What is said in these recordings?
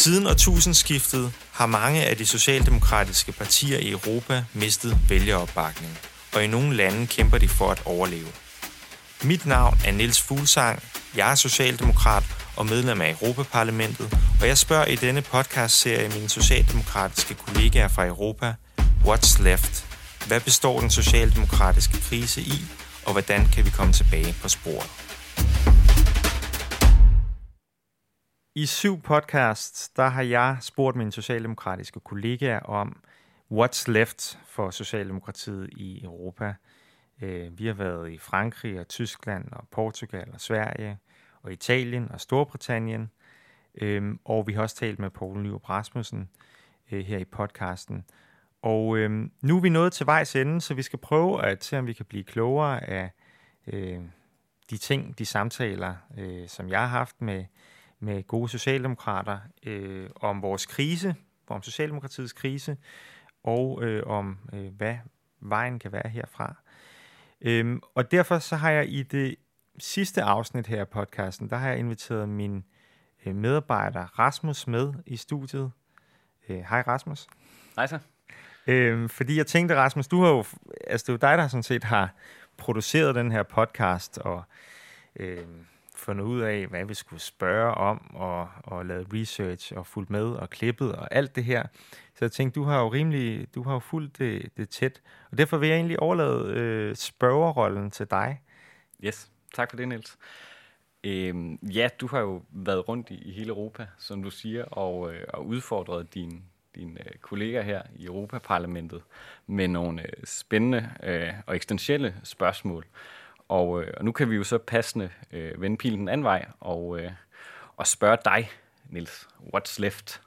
Siden årtusindskiftet har mange af de socialdemokratiske partier i Europa mistet vælgeropbakning, og i nogle lande kæmper de for at overleve. Mit navn er Niels Fuglsang, jeg er socialdemokrat og medlem af Europaparlamentet, og jeg spørger i denne podcast-serie mine socialdemokratiske kollegaer fra Europa, What's Left? Hvad består den socialdemokratiske krise i, og hvordan kan vi komme tilbage på sporet? I syv podcasts, der har jeg spurgt mine socialdemokratiske kollegaer om, what's left for Socialdemokratiet i Europa. Øh, vi har været i Frankrig og Tyskland og Portugal og Sverige og Italien og Storbritannien. Øhm, og vi har også talt med Poul Nyrup Rasmussen øh, her i podcasten. Og øhm, nu er vi nået til vejs ende, så vi skal prøve at se, om vi kan blive klogere af øh, de ting, de samtaler, øh, som jeg har haft med, med gode socialdemokrater øh, om vores krise, om Socialdemokratiets krise, og øh, om øh, hvad vejen kan være herfra. Øhm, og derfor så har jeg i det sidste afsnit her af podcasten, der har jeg inviteret min øh, medarbejder Rasmus med i studiet. Øh, hej Rasmus. Hej så. Øhm, fordi jeg tænkte, Rasmus, du har jo, altså det er jo dig, der sådan set har produceret den her podcast, og øh, fundet ud af, hvad vi skulle spørge om, og, og lavet research, og fulgt med, og klippet, og alt det her. Så jeg tænkte, du har jo rimelig, du har jo fulgt det, det tæt, og derfor vil jeg egentlig overlade øh, spørgerrollen til dig. Yes, tak for det, Niels. Øhm, ja, du har jo været rundt i, i hele Europa, som du siger, og, øh, og udfordret dine din, øh, kolleger her i Europaparlamentet med nogle øh, spændende øh, og eksistentielle spørgsmål. Og, øh, og nu kan vi jo så passende øh, vende pilen den anden vej og, øh, og spørge dig, Nils, what's left?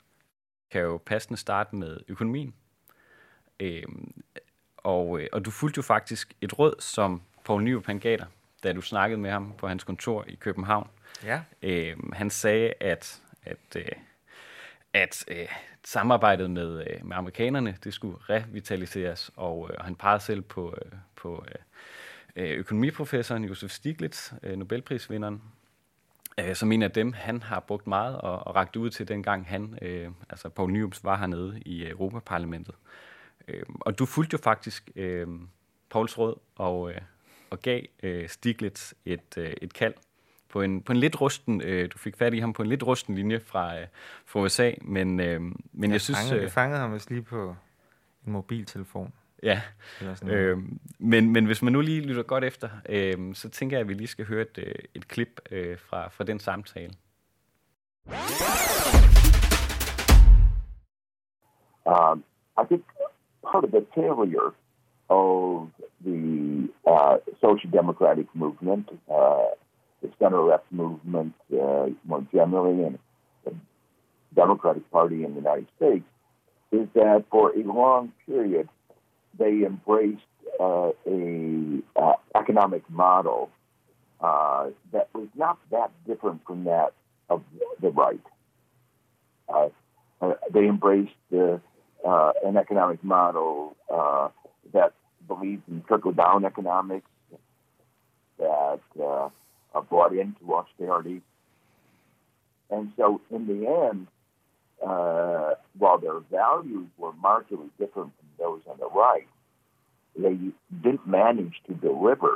Kan jo passende starte med økonomien. Øh, og, øh, og du fulgte jo faktisk et råd, som Poul Nyrup han gav dig, da du snakkede med ham på hans kontor i København. Ja. Øh, han sagde, at, at, øh, at øh, samarbejdet med, øh, med amerikanerne, det skulle revitaliseres, og øh, han pegede selv på, øh, på øh, økonomiprofessoren Josef Stiglitz, øh, Nobelprisvinderen, øh, som en af dem, han har brugt meget og, og ragt ud til dengang han, øh, altså Paul Nyrups, var hernede i Europaparlamentet. Øh, og du fulgte jo faktisk øh, Pauls råd og, øh, og gav øh, Stiglitz et, øh, et kald på en, på en lidt rusten, øh, du fik fat i ham på en lidt rusten linje fra, øh, fra USA, men, øh, men jeg, jeg synes... Fangede, jeg fangede ham vist lige på en mobiltelefon. Ja, øh, men, men hvis man nu lige lytter godt efter, øh, så tænker jeg, at vi lige skal høre et, øh, et klip øh, fra, fra den samtale. Um, I think part of the failure of the uh, social democratic movement, uh, the center left movement uh, more generally, and the Democratic Party in the United States, is that for a long period, they embraced uh, a uh, economic model uh, that was not that different from that of the right. Uh, uh, they embraced uh, an economic model that believed in trickle down economics, that brought into austerity. And so, in the end, uh, while their values were markedly different those on the right, they didn't manage to deliver.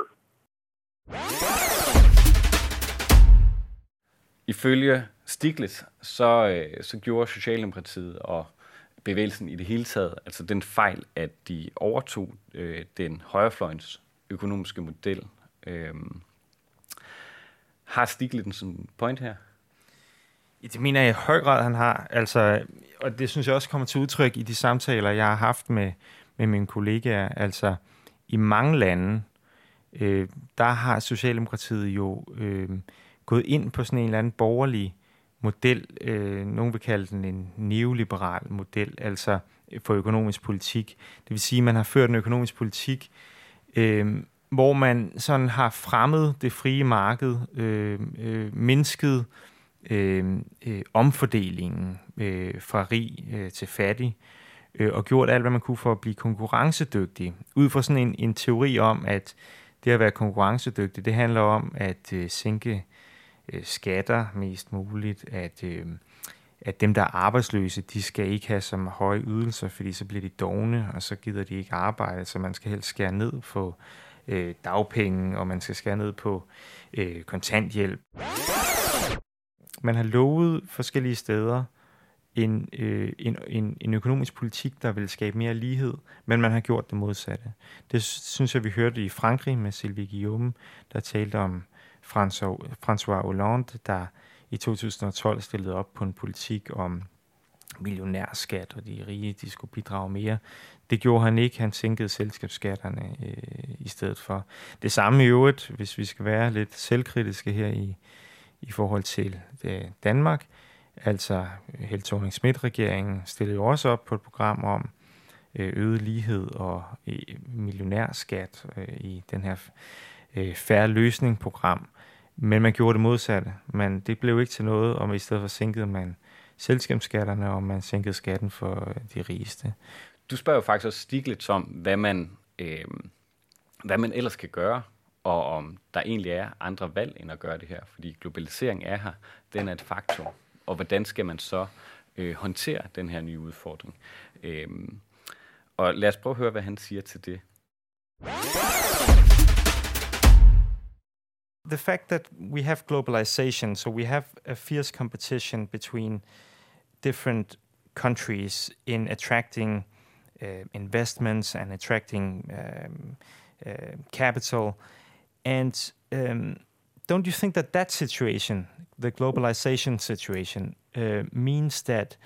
Ifølge Stiglitz, så, øh, så gjorde Socialdemokratiet og bevægelsen i det hele taget, altså den fejl, at de overtog øh, den højrefløjens økonomiske model. Øh, har Stiglitz en point her? Det mener jeg i høj grad, han har. Altså, og det synes jeg også kommer til udtryk i de samtaler, jeg har haft med, med mine kollegaer. Altså, i mange lande, øh, der har Socialdemokratiet jo øh, gået ind på sådan en eller anden borgerlig model. Øh, nogen vil kalde den en neoliberal model, altså for økonomisk politik. Det vil sige, at man har ført en økonomisk politik, øh, hvor man sådan har fremmet det frie marked, øh, øh, mindsket øh, Øhm, øh, omfordelingen øh, fra rig øh, til fattig, øh, og gjort alt, hvad man kunne for at blive konkurrencedygtig. Ud fra sådan en, en teori om, at det at være konkurrencedygtig, det handler om at øh, sænke øh, skatter mest muligt, at, øh, at dem, der er arbejdsløse, de skal ikke have så høje ydelser, fordi så bliver de dogne, og så gider de ikke arbejde, så man skal helst skære ned på øh, dagpenge, og man skal skære ned på øh, kontanthjælp. Man har lovet forskellige steder en, øh, en, en, en økonomisk politik, der vil skabe mere lighed, men man har gjort det modsatte. Det synes jeg, vi hørte i Frankrig med Sylvie Guillaume, der talte om François Hollande, der i 2012 stillede op på en politik om millionærskat, og de rige de skulle bidrage mere. Det gjorde han ikke. Han sænkede selskabsskatterne øh, i stedet for. Det samme i øvrigt, hvis vi skal være lidt selvkritiske her i, i forhold til øh, Danmark. Altså, Held thorning schmidt regeringen stillede jo også op på et program om øh, øget lighed og øh, millionærskat øh, i den her øh, færre løsning-program. Men man gjorde det modsatte. Men det blev ikke til noget, og i stedet for sænkede man selskabsskatterne, og man sænkede skatten for øh, de rigeste. Du spørger jo faktisk også Stiglitz om, hvad man, øh, hvad man ellers kan gøre, og om der egentlig er andre valg end at gøre det her. Fordi globalisering er her, den er et faktum. Og hvordan skal man så øh, håndtere den her nye udfordring? Øhm, og lad os prøve at høre, hvad han siger til det. the fact that we have globalization, so we have a fierce competition between different countries in attracting uh, investments and attracting um, uh, capital. And um, don't you think that that situation, the globalization situation, uh, means that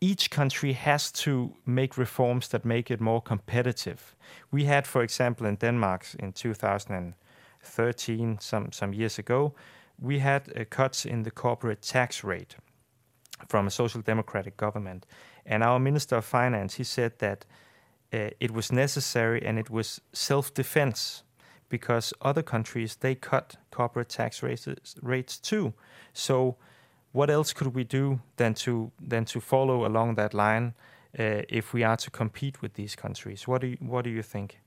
each country has to make reforms that make it more competitive? We had, for example, in Denmark in 2013, some, some years ago, we had uh, cuts in the corporate tax rate from a social democratic government. And our Minister of Finance, he said that uh, it was necessary and it was self-defense because other countries, they cut corporate tax rates, rates too. So what else could we do than to, than to follow along that line uh, if we are to compete with these countries? What do you, what do you think?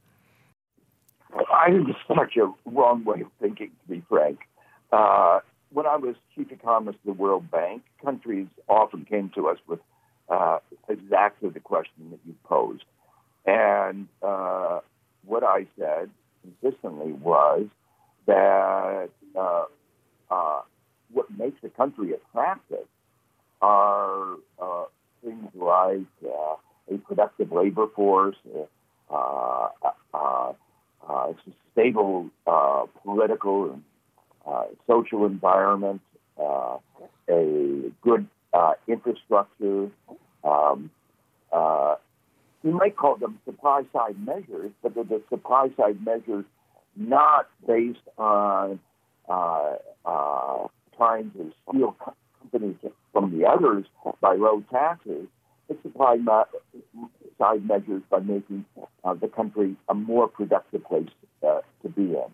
I think it's such a wrong way of thinking, to be frank. Uh, when I was chief economist of the World Bank, countries often came to us with uh, exactly the question that you posed. And uh, what I said consistently was that uh, uh, what makes a country attractive are uh, things like a productive labor force, uh, it's a stable uh, political and uh, social environment, uh, a good uh, infrastructure. Um, uh, you might call them supply side measures, but they're the supply side measures not based on trying to steal companies from the others by low taxes. It's supply side measures by making uh, the country a more productive place uh, to be in.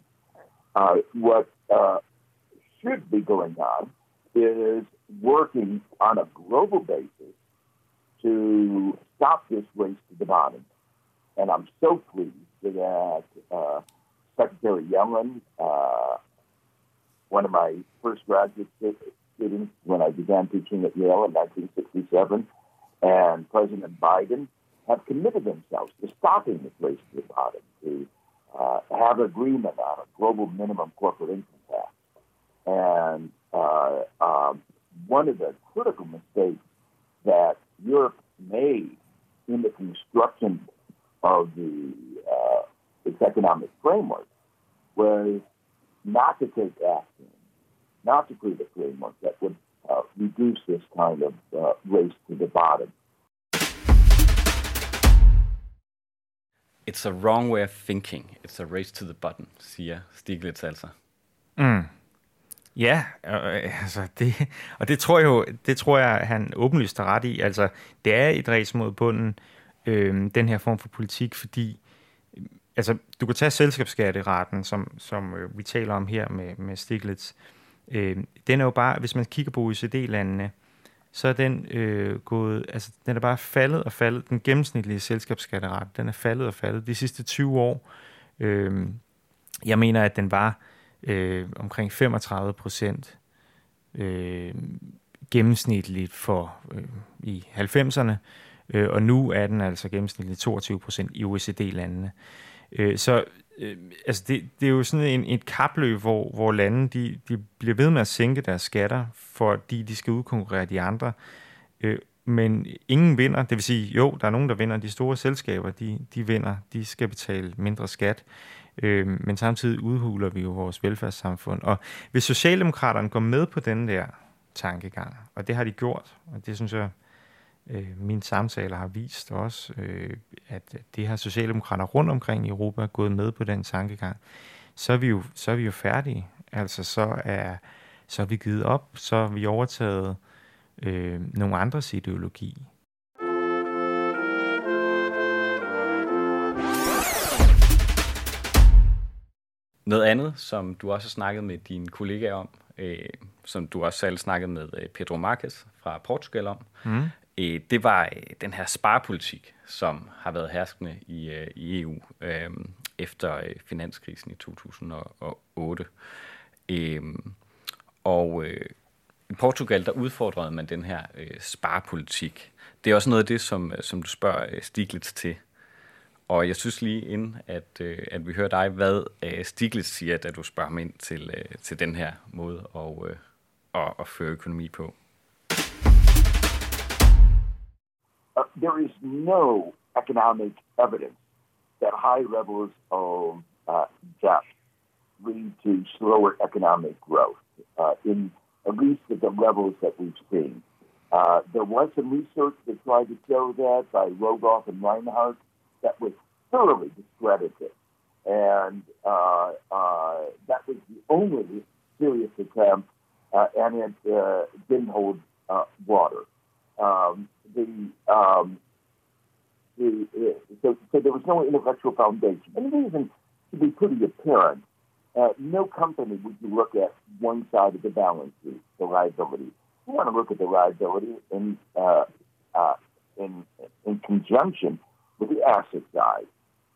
Uh, what uh, should be going on is working on a global basis to stop this race to the bottom. And I'm so pleased that uh, Secretary Yellen, uh, one of my first graduate students when I began teaching at Yale in 1967, and President Biden have committed themselves to stopping this race to the bottom, to uh, have agreement on a global minimum corporate income tax. And uh, um, one of the critical mistakes that Europe made in the construction of the uh, its economic framework was not to take action, not to create a framework that would uh, reduce this kind of uh, race to the bottom. It's a wrong way of thinking. It's a race to the button, siger Stiglitz altså. Mm. Ja, øh, altså det, og det tror jeg jo, det tror jeg, han åbenlyst har ret i. Altså, det er et race mod bunden, øh, den her form for politik, fordi øh, altså, du kan tage selskabsskatteretten, som, som øh, vi taler om her med, med Stiglitz. Øh, den er jo bare, hvis man kigger på OECD-landene, så er den øh, gået, altså den er bare faldet og faldet. Den gennemsnitlige selskabsskatteret, den er faldet og faldet de sidste 20 år. Øh, jeg mener, at den var øh, omkring 35 procent øh, gennemsnitligt for øh, i 90'erne, øh, og nu er den altså gennemsnitligt 22 procent i OECD-landene. Øh, så øh, altså det, det er jo sådan en, et kapløb, hvor, hvor lande de, de bliver ved med at sænke deres skatter, fordi de skal udkonkurrere de andre. Øh, men ingen vinder, det vil sige, jo, der er nogen, der vinder. De store selskaber, de, de vinder. De skal betale mindre skat. Øh, men samtidig udhuler vi jo vores velfærdssamfund. Og hvis Socialdemokraterne går med på den der tankegang, og det har de gjort, og det synes jeg, øh, mine samtaler har vist også, øh, at det har Socialdemokrater rundt omkring i Europa gået med på den tankegang, så er vi jo, så er vi jo færdige. Altså så er, så er vi givet op, så er vi overtaget øh, nogle andres ideologi. Noget andet, som du også har snakket med dine kollegaer om, øh, som du også selv snakket med øh, Pedro Marques fra Portugal om, mm. øh, det var øh, den her sparepolitik, som har været herskende i, øh, i EU øh, efter øh, finanskrisen i 2008. Øh, og øh, i Portugal, der udfordrede man den her øh, sparepolitik. Det er også noget af det, som, øh, som du spørger øh, Stiglitz til. Og jeg synes lige inden, at, øh, at vi hører dig, hvad øh, Stiglitz siger, da du spørger ham ind til, øh, til den her måde at, øh, at, at føre økonomi på. Uh, there is no economic evidence that high levels of uh, debt lead to slower economic growth. Uh, in at least at the levels that we've seen. Uh, there was some research that tried to show that by Rogoff and Reinhardt that was thoroughly discredited. And uh, uh, that was the only serious attempt, uh, and it uh, didn't hold uh, water. Um, the, um, the so, so there was no intellectual foundation. And the reason to be pretty apparent uh, no company would you look at one side of the balance sheet, the liability. You want to look at the liability in uh, uh, in in conjunction with the asset side.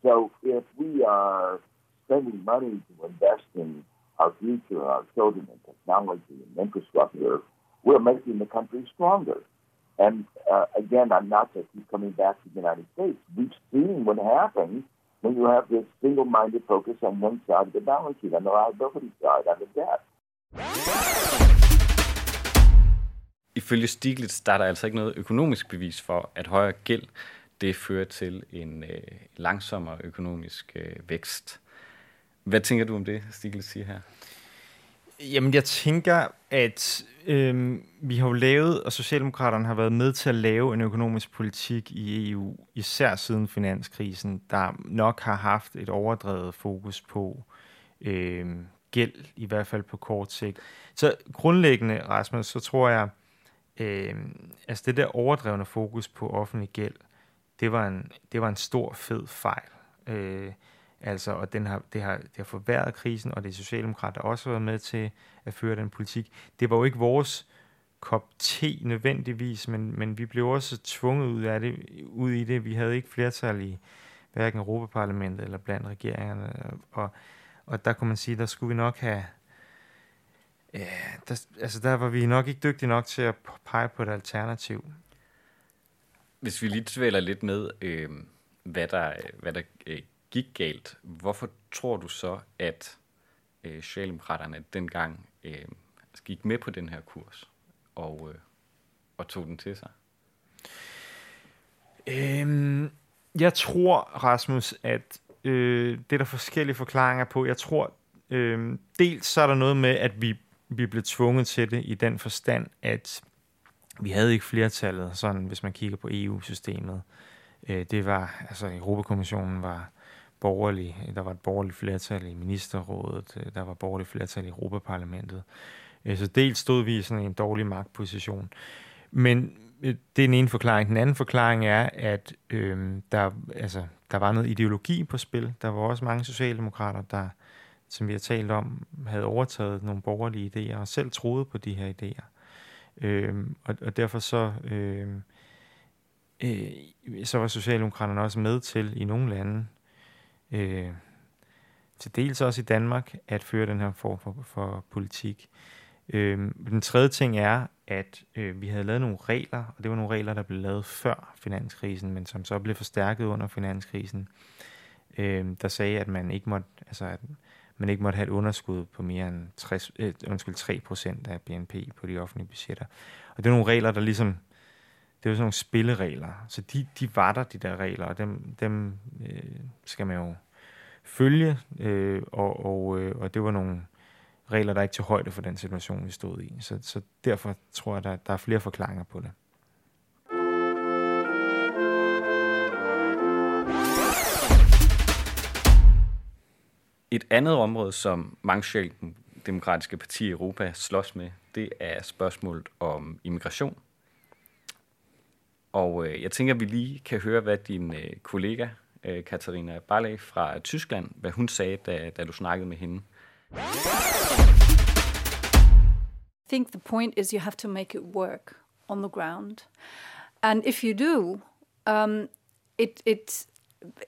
So if we are spending money to invest in our future, our children, and technology and infrastructure, we're making the country stronger. And uh, again, I'm not just coming back to the United States. We've seen what happens when you have this single-minded focus on one side of the balance sheet, on the liability side, on the debt. Ifølge Stiglitz, der er der altså ikke noget økonomisk bevis for, at højere gæld, det fører til en øh, langsommere økonomisk øh, vækst. Hvad tænker du om det, Stiglitz siger her? Jamen, jeg tænker, at øh, vi har jo lavet, og Socialdemokraterne har været med til at lave en økonomisk politik i EU, især siden finanskrisen, der nok har haft et overdrevet fokus på øh, gæld, i hvert fald på kort sigt. Så grundlæggende, Rasmus, så tror jeg, øh, altså det der overdrevne fokus på offentlig gæld, det var en, det var en stor, fed fejl. Øh, Altså, og den har, det, har, det har forværret krisen, og det er Socialdemokrater, også har været med til at føre den politik. Det var jo ikke vores kop te nødvendigvis, men, men vi blev også tvunget ud, af det, ud i det. Vi havde ikke flertal i hverken Europaparlamentet eller blandt regeringerne, og, og der kunne man sige, der skulle vi nok have, ja, der, altså der var vi nok ikke dygtige nok til at pege på et alternativ. Hvis vi lige tvæler lidt med, øh, hvad der, hvad der øh, gik galt, hvorfor tror du så, at øh, Socialdemokraterne dengang øh, gik med på den her kurs og, øh, og tog den til sig? Øhm, jeg tror, Rasmus, at øh, det er der forskellige forklaringer på. Jeg tror, øh, dels så er der noget med, at vi, vi blev tvunget til det i den forstand, at vi havde ikke flertallet, sådan hvis man kigger på EU-systemet. Øh, det var, altså Europakommissionen var borgerlig, øh, der var et borgerligt flertal i ministerrådet, øh, der var borgerligt flertal i Europaparlamentet. Øh, så dels stod vi i sådan en dårlig magtposition. Men øh, det er den ene forklaring. Den anden forklaring er, at øh, der, altså, der var noget ideologi på spil. Der var også mange socialdemokrater, der, som vi har talt om, havde overtaget nogle borgerlige idéer og selv troede på de her idéer. Øh, og, og derfor så, øh, øh, så var Socialdemokraterne også med til i nogle lande øh, til dels også i Danmark, at føre den her form for, for politik. Øh, den tredje ting er, at øh, vi havde lavet nogle regler, og det var nogle regler, der blev lavet før finanskrisen, men som så blev forstærket under finanskrisen, øh, der sagde, at man ikke måtte, altså, at man ikke måtte have et underskud på mere end 60, øh, undskyld, 3 procent af BNP på de offentlige budgetter. Og det er nogle regler, der ligesom, det er jo sådan nogle spilleregler, så de, de var der, de der regler, og dem, dem øh, skal man jo følge, øh, og, og, øh, og det var nogle regler, der ikke til højde for den situation, vi stod i. Så, så derfor tror jeg, der, der er flere forklaringer på det. Et andet område, som mange socialdemokratiske partier i Europa slås med, det er spørgsmålet om immigration. Og øh, jeg tænker, at vi lige kan høre, hvad din øh, kollega, øh, Katarina Barley fra Tyskland, hvad hun sagde, da, da du snakkede med hende. I think the point is you have to make it work on the ground. And if you do, um, it, it,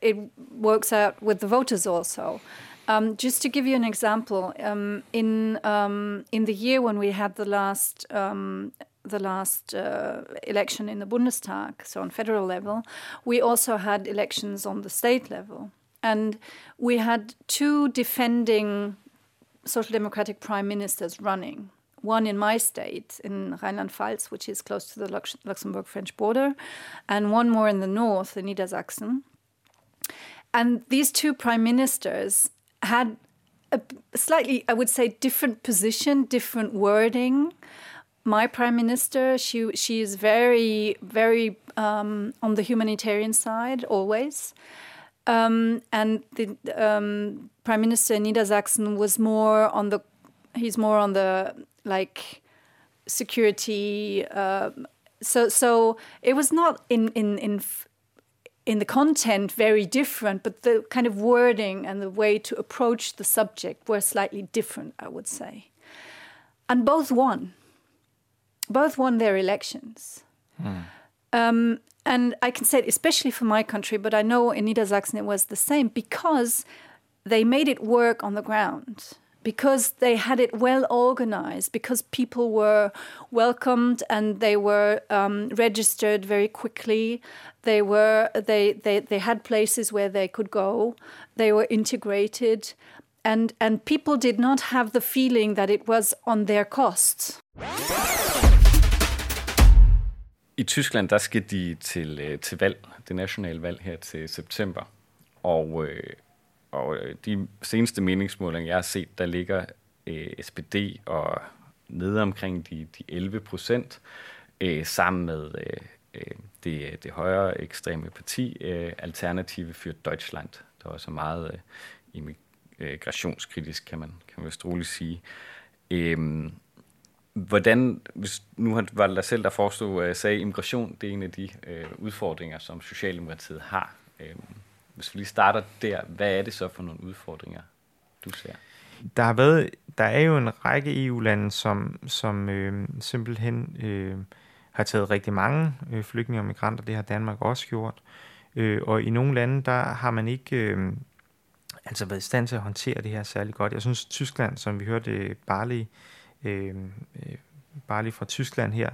it works out with the voters also. Um, just to give you an example, um, in um, in the year when we had the last um, the last uh, election in the Bundestag, so on federal level, we also had elections on the state level, and we had two defending social democratic prime ministers running. One in my state, in Rheinland-Pfalz, which is close to the Lux- Luxembourg-French border, and one more in the north, in Niedersachsen. And these two prime ministers had a slightly, I would say, different position, different wording. My prime minister, she she is very, very um, on the humanitarian side always, um, and the um, prime minister in Niedersachsen was more on the, he's more on the like security. Uh, so so it was not in in in in the content very different, but the kind of wording and the way to approach the subject were slightly different, I would say. And both won. Both won their elections. Mm. Um, and I can say it especially for my country, but I know in Niedersachsen it was the same because they made it work on the ground because they had it well organized, because people were welcomed and they were um, registered very quickly. They were they, they they had places where they could go. They were integrated, and and people did not have the feeling that it was on their cost. I Tyskland der skal de til øh, til valg, det nationale valg her til september, og øh, og øh, de seneste meningsmålinger, jeg har set, der ligger øh, SPD og nede omkring de, de 11 procent, øh, sammen med øh, øh, det, det højere ekstreme parti, øh, Alternative für Deutschland, der også er meget øh, immigrationskritisk, øh, kan man, kan man vist roligt sige. Øh, hvordan, hvis nu var det dig selv, der forestod, øh, sagde, immigration, det er en af de øh, udfordringer, som Socialdemokratiet har. Øh, hvis vi lige starter der, hvad er det så for nogle udfordringer, du ser? Der har været, der er jo en række EU-lande, som, som øh, simpelthen øh, har taget rigtig mange øh, flygtninge og migranter. Det har Danmark også gjort. Øh, og i nogle lande, der har man ikke øh, altså været i stand til at håndtere det her særlig godt. Jeg synes, Tyskland, som vi hørte Barley, øh, Barley øh, øh, fra Tyskland her,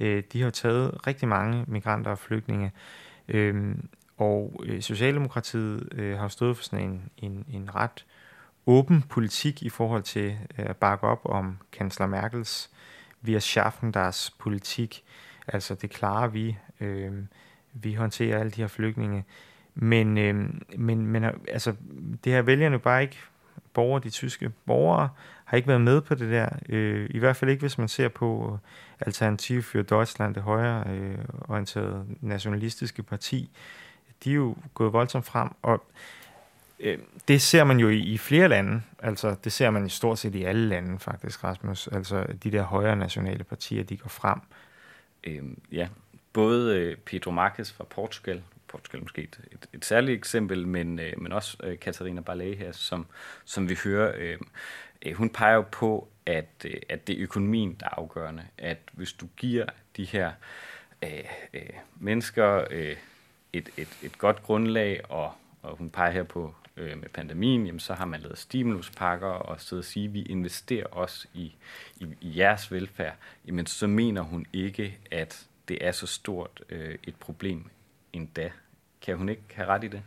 øh, de har taget rigtig mange migranter og flygtninge. Øh, og øh, Socialdemokratiet øh, har stået for sådan en, en, en ret åben politik i forhold til øh, at bakke op om kansler Merkels via schaffen deres politik. Altså det klarer vi. Øh, vi håndterer alle de her flygtninge. Men, øh, men, men altså, det her vælgerne bare ikke borgere, de tyske borgere, har ikke været med på det der. Øh, I hvert fald ikke, hvis man ser på øh, Alternativ for Deutschland, det højre øh, orienterede nationalistiske parti de er jo gået voldsomt frem, og øh, det ser man jo i, i flere lande, altså det ser man i stort set i alle lande faktisk, Rasmus, altså de der højre nationale partier, de går frem. Øh, ja, både øh, Pedro Marques fra Portugal, Portugal måske et, et, et særligt eksempel, men, øh, men også øh, Katarina Barley her, som, som vi hører, øh, øh, hun peger jo på, at, øh, at det er økonomien, der er afgørende, at hvis du giver de her øh, øh, mennesker øh, et, et, et godt grundlag, og, og hun peger her på øh, med pandemien, jamen, så har man lavet stimuluspakker og så at sige, at vi investerer også i, i, i jeres velfærd. Jamen, så mener hun ikke, at det er så stort øh, et problem endda. Kan hun ikke have ret i det?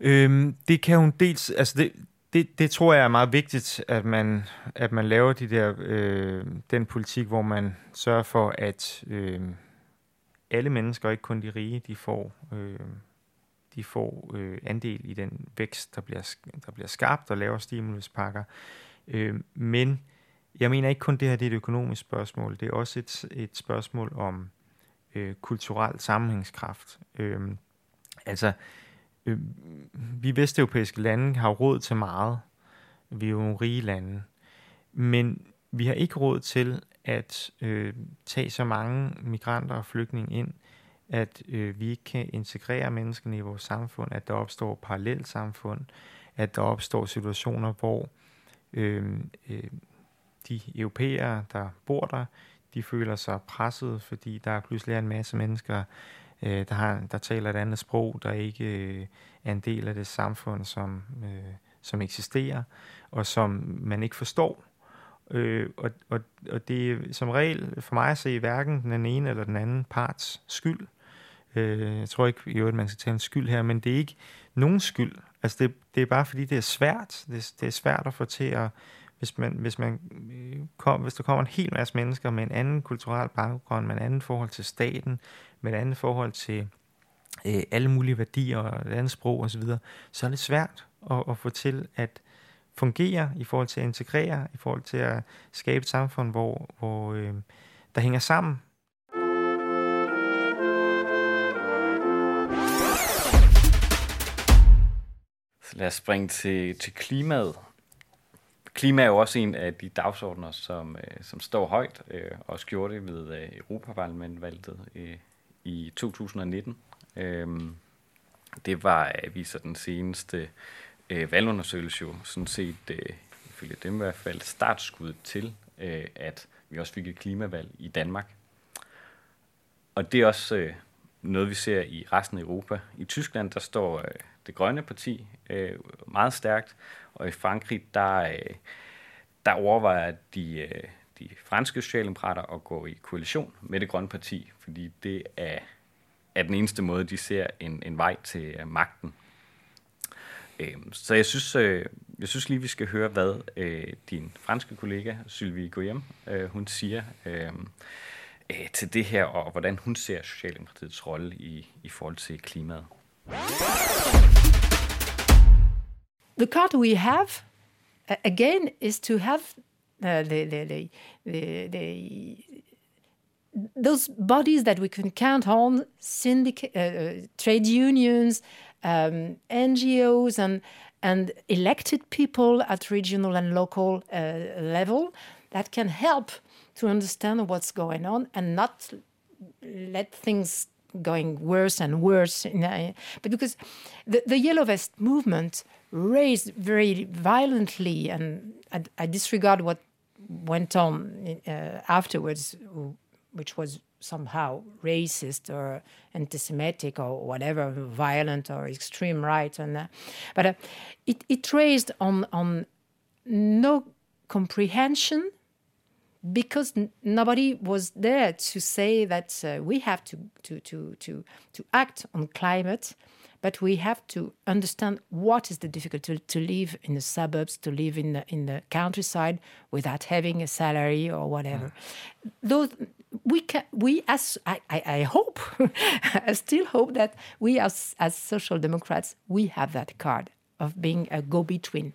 Øhm, det kan hun dels, altså det, det, det tror jeg er meget vigtigt, at man, at man laver de der, øh, den politik, hvor man sørger for, at øh, alle mennesker, ikke kun de rige, de får, øh, de får øh, andel i den vækst, der bliver, der bliver skabt og laver stimuluspakker. Øh, men jeg mener ikke kun det her det er et økonomisk spørgsmål, det er også et, et spørgsmål om øh, kulturel sammenhængskraft. Øh, altså, øh, vi vesteuropæiske lande har råd til meget. Vi er jo nogle rige lande. Men vi har ikke råd til at øh, tage så mange migranter og flygtninge ind, at øh, vi ikke kan integrere menneskene i vores samfund, at der opstår parallelt samfund, at der opstår situationer, hvor øh, øh, de europæere, der bor der, de føler sig presset, fordi der er pludselig en masse mennesker, øh, der, har, der taler et andet sprog, der ikke øh, er en del af det samfund, som, øh, som eksisterer, og som man ikke forstår. Øh, og, og, og det er som regel for mig at se hverken den ene eller den anden parts skyld. Øh, jeg tror ikke i øvrigt, man skal tale en skyld her, men det er ikke nogen skyld. Altså det, det er bare fordi, det er svært. Det, det er svært at få til at hvis, man, hvis, man øh, kom, hvis der kommer en hel masse mennesker med en anden kulturel baggrund, med en anden forhold til staten, med et andet forhold til øh, alle mulige værdier og et andet sprog osv., så, så er det svært at, at få til at fungerer, i forhold til at integrere, i forhold til at skabe et samfund, hvor, hvor øh, der hænger sammen. Så lad os springe til, til klimaet. Klima er jo også en af de dagsordner, som, øh, som står højt, øh, og gjorde det ved øh, Europaparlamentvalget øh, i 2019. Øh, det var, øh, viser den seneste øh, valgundersøgelse jo sådan set, øh, ifølge dem i hvert fald, startskud til, øh, at vi også fik et klimavalg i Danmark. Og det er også øh, noget, vi ser i resten af Europa. I Tyskland, der står øh, det grønne parti øh, meget stærkt, og i Frankrig, der, øh, der overvejer de, øh, de franske socialdemokrater at gå i koalition med det grønne parti, fordi det er, er den eneste måde, de ser en, en vej til øh, magten. Øh, så jeg synes, øh, jeg synes lige, vi skal høre, hvad øh, din franske kollega Sylvie Goyem, øh, hun siger øh, øh, til det her, og hvordan hun ser Socialdemokratiets rolle i, i forhold til klimaet. the card we have uh, again is to have uh, the, the, the, the, the those bodies that we can count on, syndic- uh, uh, trade unions, um, NGOs, and and elected people at regional and local uh, level that can help to understand what's going on and not let things going worse and worse. But because the, the Yellow Vest movement raised very violently, and I, I disregard what went on uh, afterwards, which was somehow racist or anti-Semitic or whatever, violent or extreme right, and uh, but uh, it it raised on on no comprehension because nobody was there to say that uh, we have to, to, to, to, to act on climate, but we have to understand what is the difficulty to, to live in the suburbs, to live in the, in the countryside without having a salary or whatever. Mm. Those, we can, we as I, I, I hope, I still hope that we as, as social democrats, we have that card of being a go-between.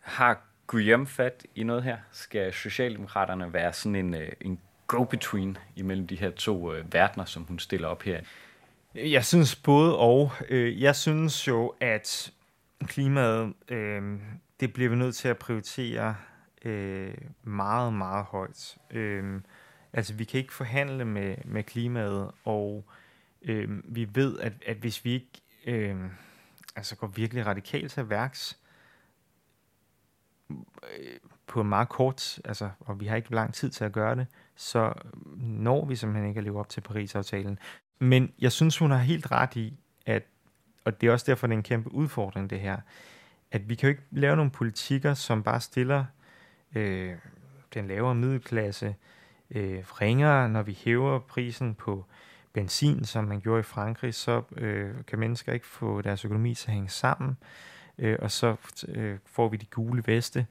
Har Guillaume fat i noget her? Skal Socialdemokraterne være sådan en, øh, en go-between imellem de her to øh, verdener, som hun stiller op her? Jeg synes både og. Øh, jeg synes jo, at klimaet, øh, det bliver vi nødt til at prioritere øh, meget, meget højt. Øh, altså, vi kan ikke forhandle med, med klimaet, og øh, vi ved, at, at hvis vi ikke øh, altså går virkelig radikalt til værks, øh, på meget kort, altså, og vi har ikke lang tid til at gøre det, så når vi simpelthen ikke at leve op til Paris-aftalen. Men jeg synes, hun har helt ret i, at, og det er også derfor, det er en kæmpe udfordring, det her, at vi kan jo ikke lave nogle politikker, som bare stiller øh, Øh, den lavere middelklasse øh, ringere, når vi hæver prisen på benzin, som man gjorde i Frankrig, så øh, kan mennesker ikke få deres økonomi til at hænge sammen, øh, og så øh, får vi de gule veste.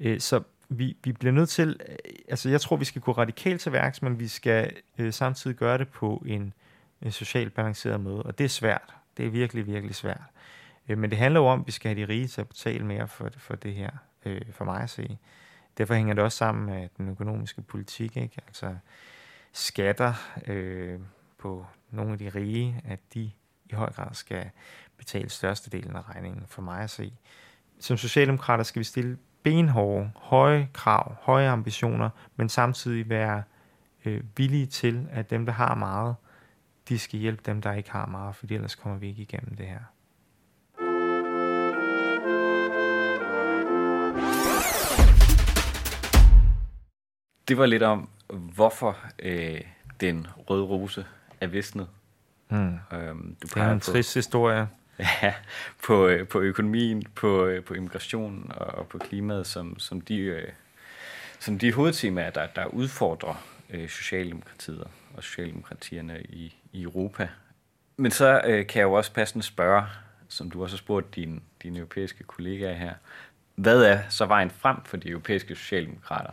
Øh, så vi, vi bliver nødt til, altså jeg tror, vi skal gå radikalt til værks, men vi skal øh, samtidig gøre det på en en socialt balanceret måde, og det er svært. Det er virkelig, virkelig svært. Øh, men det handler jo om, at vi skal have de rige til at betale mere for, for det her, øh, for mig at se. Derfor hænger det også sammen med den økonomiske politik, ikke? Altså skatter øh, på nogle af de rige, at de i høj grad skal betale størstedelen af regningen for mig at se. Som socialdemokrater skal vi stille benhårde, høje krav, høje ambitioner, men samtidig være øh, villige til, at dem, der har meget, de skal hjælpe dem, der ikke har meget, for ellers kommer vi ikke igennem det her. Det var lidt om, hvorfor øh, den røde rose er visnet. Hmm. Øhm, du det er en på, trist historie. Ja, på, øh, på økonomien, på, øh, på immigration og på klimaet, som, som, de, øh, som de hovedtemaer, der, der udfordrer øh, Socialdemokratiet og Socialdemokratierne i, i Europa. Men så øh, kan jeg jo også passende spørge, som du også har spurgt dine, dine europæiske kollegaer her, hvad er så vejen frem for de europæiske socialdemokrater?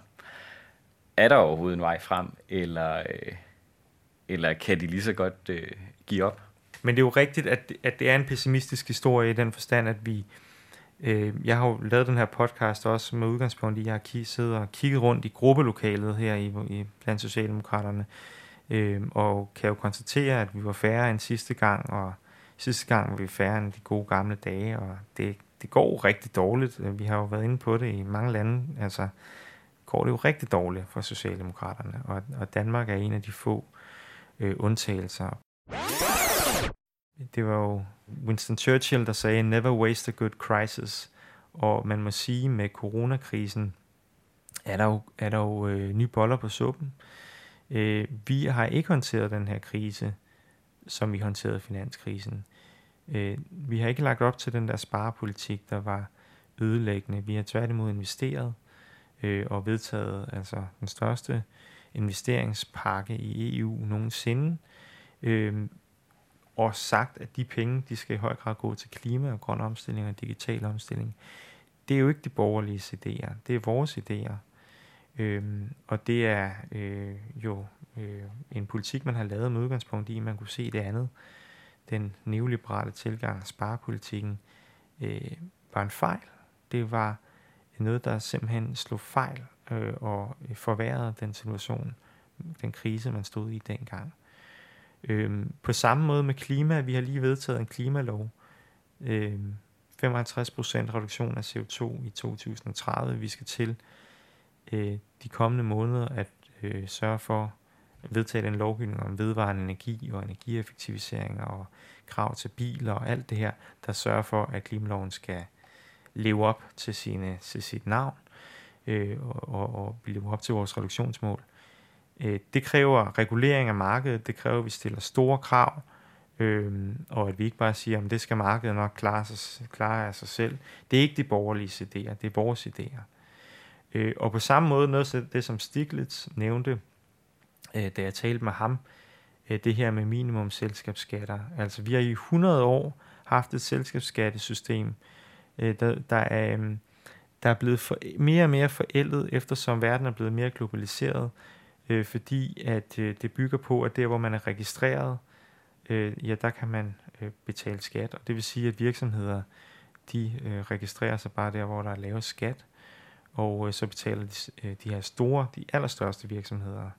Er der overhovedet en vej frem, eller, øh, eller kan de lige så godt øh, give op? Men det er jo rigtigt, at, at det er en pessimistisk historie i den forstand, at vi... Øh, jeg har jo lavet den her podcast også med udgangspunkt i, at jeg har siddet og kigget rundt i gruppelokalet her i, i blandt Socialdemokraterne, øh, og kan jo konstatere, at vi var færre end sidste gang, og sidste gang var vi færre end de gode gamle dage, og det, det går rigtig dårligt. Vi har jo været inde på det i mange lande, altså går det jo rigtig dårligt for Socialdemokraterne, og, og Danmark er en af de få øh, undtagelser. Det var jo Winston Churchill, der sagde, never waste a good crisis. Og man må sige, med coronakrisen er der jo, er der jo øh, nye boller på suppen. Øh, vi har ikke håndteret den her krise, som vi håndterede finanskrisen. Øh, vi har ikke lagt op til den der sparepolitik, der var ødelæggende. Vi har tværtimod investeret øh, Øh, og vedtaget altså den største investeringspakke i EU nogensinde. Øh, og sagt, at de penge, de skal i høj grad gå til klima og grøn omstilling og digital omstilling. Det er jo ikke de borgerlige idéer, det er vores idéer. Øh, og det er øh, jo øh, en politik, man har lavet med udgangspunkt i, man kunne se det andet. Den neoliberale tilgang, sparepolitikken, øh, var en fejl. Det var noget, der simpelthen slog fejl øh, og forværrede den situation, den krise, man stod i dengang. Øh, på samme måde med klima, vi har lige vedtaget en klimalov. Øh, 55% reduktion af CO2 i 2030. Vi skal til øh, de kommende måneder at øh, sørge for at vedtage den lovgivning om vedvarende energi og energieffektivisering og krav til biler og alt det her, der sørger for, at klimaloven skal leve op til, sine, til sit navn øh, og, og, og leve op til vores reduktionsmål. Øh, det kræver regulering af markedet, det kræver, at vi stiller store krav, øh, og at vi ikke bare siger, at det skal markedet nok klare, sig, klare af sig selv. Det er ikke de borgerlige idéer, det er vores idéer. Øh, og på samme måde, noget af det, som Stiglitz nævnte, øh, da jeg talte med ham, øh, det her med minimum selskabsskatter. Altså, vi har i 100 år haft et selskabsskattesystem, øh, der, der er... Øh, der er blevet for, mere og mere forældet, eftersom verden er blevet mere globaliseret øh, fordi at øh, det bygger på, at der hvor man er registreret, øh, ja, der kan man øh, betale skat, og det vil sige, at virksomheder, de øh, registrerer sig bare der, hvor der er lavet skat, og øh, så betaler de, øh, de her store, de allerstørste virksomheder,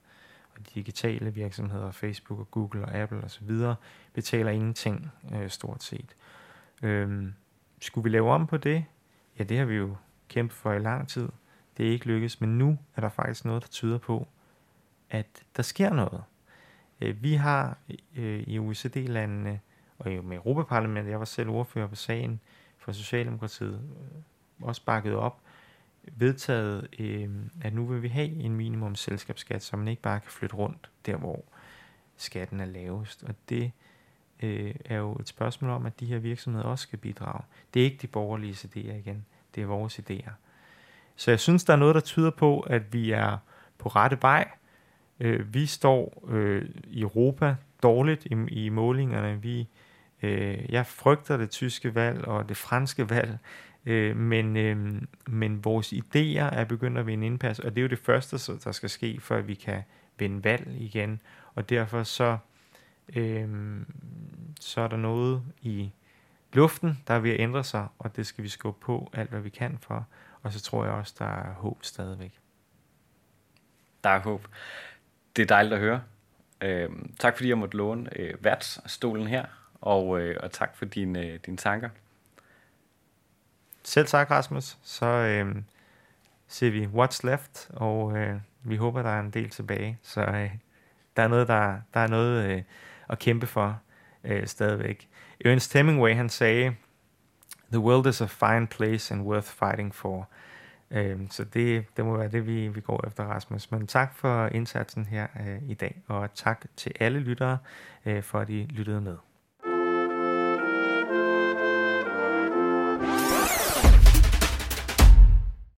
og de digitale virksomheder, Facebook og Google og Apple osv., betaler ingenting øh, stort set. Øh, skulle vi lave om på det? Ja, det har vi jo kæmpet for i lang tid. Det er ikke lykkedes, men nu er der faktisk noget, der tyder på, at der sker noget. Øh, vi har øh, i OECD-landene, og med Europaparlamentet, jeg var selv ordfører på sagen for Socialdemokratiet, øh, også bakket op, vedtaget, at nu vil vi have en minimum selskabsskat, så man ikke bare kan flytte rundt der, hvor skatten er lavest. Og det øh, er jo et spørgsmål om, at de her virksomheder også skal bidrage. Det er ikke de borgerlige idéer igen, det er vores idéer. Så jeg synes, der er noget, der tyder på, at vi er på rette vej. Øh, vi står øh, i Europa dårligt i, i målingerne. Vi, øh, jeg frygter det tyske valg og det franske valg, øh, men, øh, men vores idéer er begyndt at vinde indpas, og det er jo det første, der skal ske, før vi kan vinde valg igen. Og derfor så, øh, så er der noget i luften, der er ved at ændre sig, og det skal vi skubbe på alt, hvad vi kan for. Og så tror jeg også, der er håb stadigvæk. Der er håb. Det er dejligt at høre. Øh, tak fordi jeg måtte låne øh, værtsstolen her, og, øh, og tak for dine, øh, dine tanker. Selv tak, Rasmus. Så øh, ser vi What's Left, og øh, vi håber, der er en del tilbage. Så øh, der er noget, der, der er noget øh, at kæmpe for øh, stadigvæk. Ernest Hemingway, han sagde, The world is a fine place and worth fighting for. Øh, så det, det må være det, vi, vi går efter, Rasmus. Men tak for indsatsen her øh, i dag, og tak til alle lyttere øh, for, at I lyttede med.